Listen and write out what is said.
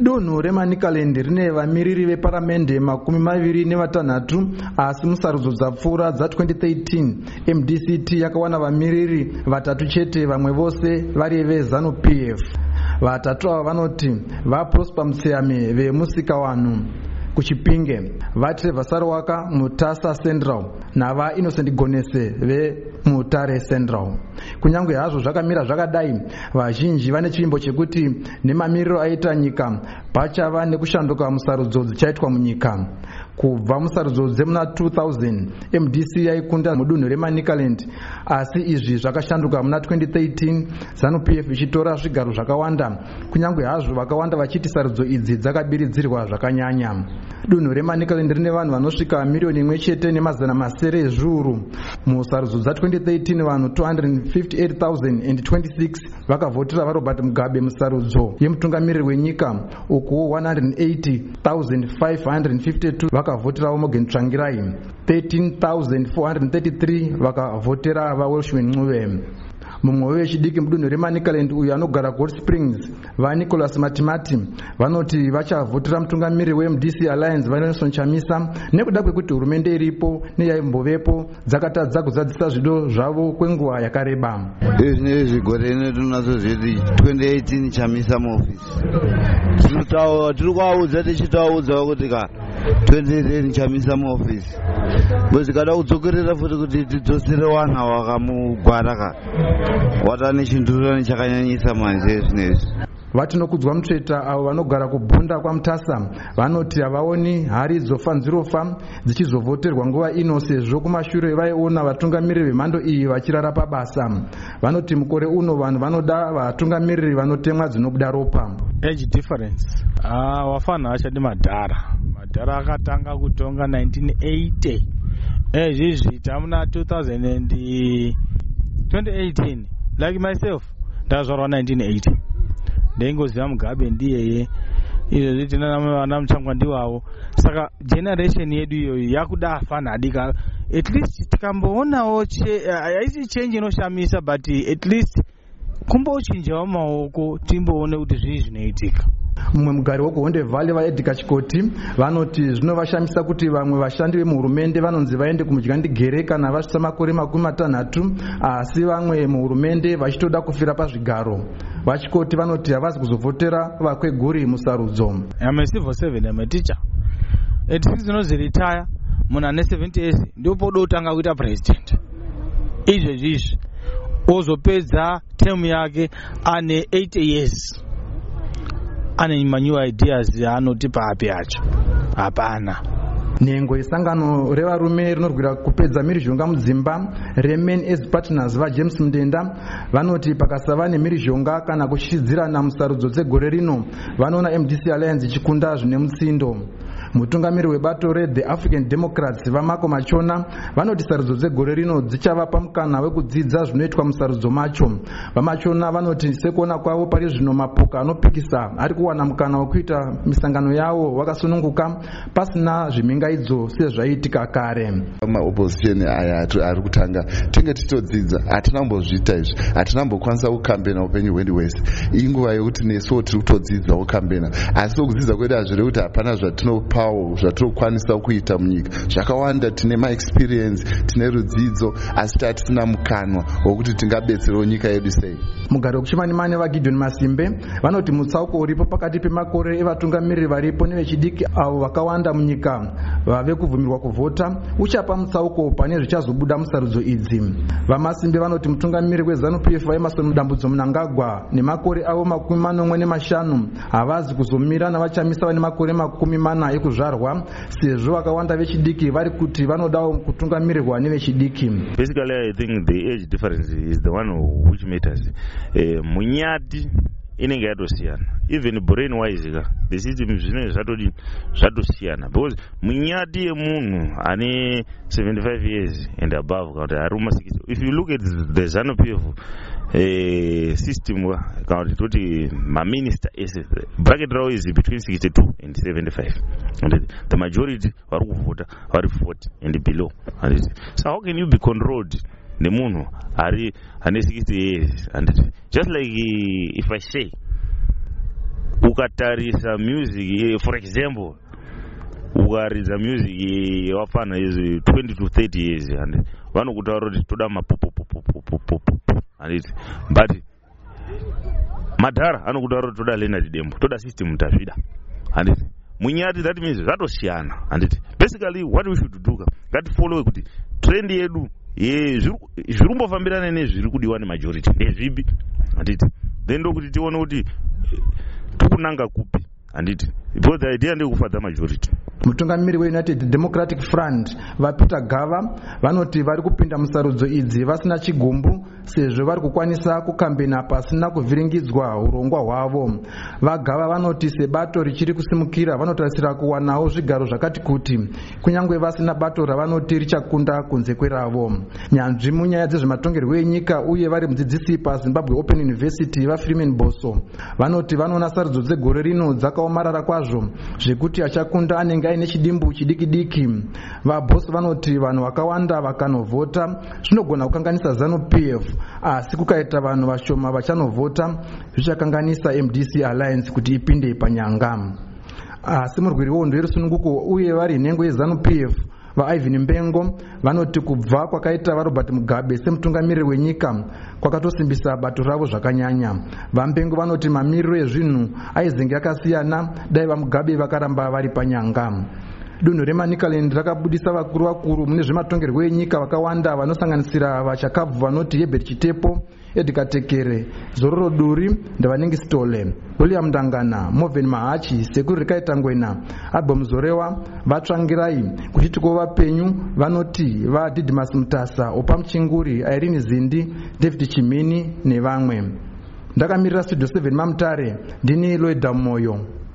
dunhu remanikaland rine vamiriri veparamende makumi maviri nevatanhatu asi musarudzo dzapfuura dza2013 mdct yakawana vamiriri vatatu chete vamwe vose vari vezanup f. Vatatu ava vanoti vaprosper mutseyame vemusikawanhu kuchipinge vatrevor sarwaka mutasa central navainnocent gonese vemutare central kunyange hazvo zvakamira zvakadai vazhinji vane chivimbo chekuti nemamiriro aita nyika pachava nekushanduka musarudzo dzichaitwa munyika kubva musarudzo dzemuna 2000 mdc yaikunda mudunhu remanikaland. Asi izvi zvakashanduka muna 2013 zanup f ichitora zvigaro zvakawanda. Kunyange hazvo vakawanda vachiti sarudzo idzi dzakabiridzirwa zvakanyanya. Dunhu remanikaland rine vanhu vanosvika miriyoni imwe chete nemazana masere ezviuru. Musarudzo dza2013 vanhu 258026 vakavhotera varobert mugabe musarudzo yemutungamiriri wenyika uku 180552 vakavhoterawo morgan tsvangirai. 13433 vakavhotera vawelshman ncube mumwe wevechidiki mudunhu remanikaland uyo anogara gold springs vanicholas matimati vanoti vachavhotera mutungamiriri wemdc alliance vanelson chamisa. Nekuda kwekuti hurumende iripo neyaimbovepo dzakatadza kuzadzisa zvido zvavo kwenguva yakareba. Izvinezvi gore ino tinonazozviti 2018 chamisa muofisi tiri kuaudza tichitoaudzawo kuti ka 2018 chamisa muofisi. Bozikada kudzokerera futi kuti tidzosere wana wakamugwara ka wata nechindurani chakanyanyisa manje zvinezvi vatinokudzwa mutsveta avo vanogara kubhunda kwamutasa vanoti havaoni hari dzofanzirofa dzichizovhoterwa nguva ino sezvo kumashure vaiona vatungamiriri vemhando iyi vachirara pabasa. Vanoti mukore uno vanhu vanoda vatungamiriri vanotemwa dzinobuda ropa. Age difference. Ah, wafana achadi madhara madhara akatanga kutonga 1980 ezvizvi tamuna 2018 like myself ndazvarwa 1980 ndeingoziva mugabe ndiyeye izvezvi tinavana muchangwa ndiwavo saka generation yedu iyoyo yakuda fanhadika at least tikamboonawo haisi chenji inoshamisa but at least kumbochinjawo maoko timboone kuti zvii zvinoitika mumwe mugari wekuhonde valley vaedhika chikoti vanoti zvinovashamisa kuti vamwe vashandi vemuhurumende vanonzi vaende kumudyandigere kana vasvitsa makore makumi matanhatu asi vamwe muhurumende vachitoda kufira pazvigaro. Vachikoti vanoti havazi kuzovhotera vakweguri musarudzo. Ame civil seven ame teacher. At six inozi retire munhu ane 70 years ndopoda kutanga kuita president. Izvezvi izvi. Ozopedza temu yake ane 80 years ane manew ideas aanoti papi acho hapana. Nhengo yesangano revarume rinorwira kupedza mhirizhonga mudzimba remen as partners vajames mudenda vanoti pakasava nemhirizhonga kana kuchichidzirana musarudzo dzegore rino vanoona mdc alliance ichikunda zvine mutsindo mutungamiri webato rethe african democrats vamako machona vanoti sarudzo dzegore rino dzichavapa mukana wekudzidza zvinoitwa musarudzo macho. vamachona vanoti sekuona kwavo pari zvino mapoka anopikisa ari kuwana mukana wekuita misangano yavo wakasununguka pasina zvimhingaidzo sezvaiitika kare. Maopposition aya ari kutanga tinge tichitodzidza hatina kumbozviita izvi hatina kumbokwanisa kukambena upenyu hwedu hwese. Inguva yekuti nesuwo tiri kutodzidza kukambena asi sokudzidza kwedu hazvire kuti hapana zvatinopa pawo zvatirikukwanisa kuita munyika. Zvakawanda tine maexperience tine rudzidzo asi tatisina mukanwa wokuti tingabetserawo nyika yedu sei. Mugari wekuchimanimani vagideon masimbe vanoti mutsauko uripo pakati pemakore evatungamiriri varipo nevechidiki avo vakawanda munyika vave kubvumirwa kuvhota uchapa mutsauko pane zvichazobuda musarudzo idzi. Vamasimbe vanoti mutungamiriri wezanup f vaemarson mudambudzo munangagwa nemakore avo makumi manomwe nemashanu havazi kuzomira navachamisa vane makore makumi mana ekuzvarwa sezvo vakawanda vechidiki vari kuti vanodawo kutungamirirwa nevechidiki. Basically i think the age difference is the one which matters. Uh, munyati inenge yatosiyana. Even brain wise ka the system zvinenge zvatodi zvatosiyana. Because munyati yemunhu ane 75 years and above kana kuti ari kuma 60 if you look at the zanu p f uh, system kana kuti toti maminister ese bracket ravo is between 62 and 75 and the majority vari kuvhota vari 40 and below. So how can you be controlled nemunhu ari ane 60 years handiti just like if i say ukatarisa music for example ukaridza music yevafanha yezvi 20 to 30 years handiti vanokutaurira kuti toda mapopopopopopopo handiti but madhara anokutaurira kuti toda leonard dembo toda system tazvida handiti munyati that means zvatosiyana. Handiti basically what we should do. Ngatifollowe kuti trend yedu ye zviri- kumbofambirana nezviri kudiwa nemajority. Ndezvipi handiti. Then ndokuti tione kuti eh, tikunanga kupi? Handiti. Because the idea ndekufadza majority. Mutungamiri weunited democratic front vapeter gava vanoti vari kupinda musarudzo idzi vasina chigumbu sezvo vari kukwanisa kukambena pasina kuvhiringidzwa urongwa hwavo. Vagava vanoti sebato richiri kusimukira vanotarisira kuwanawo zvigaro zvakati kuti kunyange vasina bato ravanoti richakunda kunze kweravo. Nyanzvi munyaya dzezvematongerwo enyika uye vari mudzidzisi pazimbabwe open university vafreeman boso vanoti vanoona sarudzo dzegore rino dzakaomarara kwazvo zvekuti achakunda anenge aine chidimbu chidiki diki vabosi vanoti vanhu vakawanda vakanovhota zvinogona kukanganisa zanup f asi kukaita vanhu vashoma vachanovhota. Zvichakanganisa mdc alliance kuti ipinde panyanga. Asi murwiri wehondo yerusununguko uye vari nhengo yezanup f vaivan mbengo vanoti kubva kwakaita varobert mugabe semutungamiriri wenyika kwakatosimbisa bato ravo zvakanyanya. Vambengo vanoti mamiriro ezvinhu aizenge akasiyana. Dai vamugabe vakaramba vari panyanga dunhu remanicaland rakabudisa vakuru vakuru mune zvematongerwo enyika vakawanda vanosanganisira vachakabvu vanoti hebert chitepo edgar tekere zororo duri ndavanenge stole william ndangana moven mahachi sekuru rikaita ngwena albom zorewa vatsvangirai kuchitiko vapenyu vanoti vadidhimas mutasa opa muchinguri irene zindi david chimini nevamwe. Ndakamirira studio 7 mamutare ndini loida moyo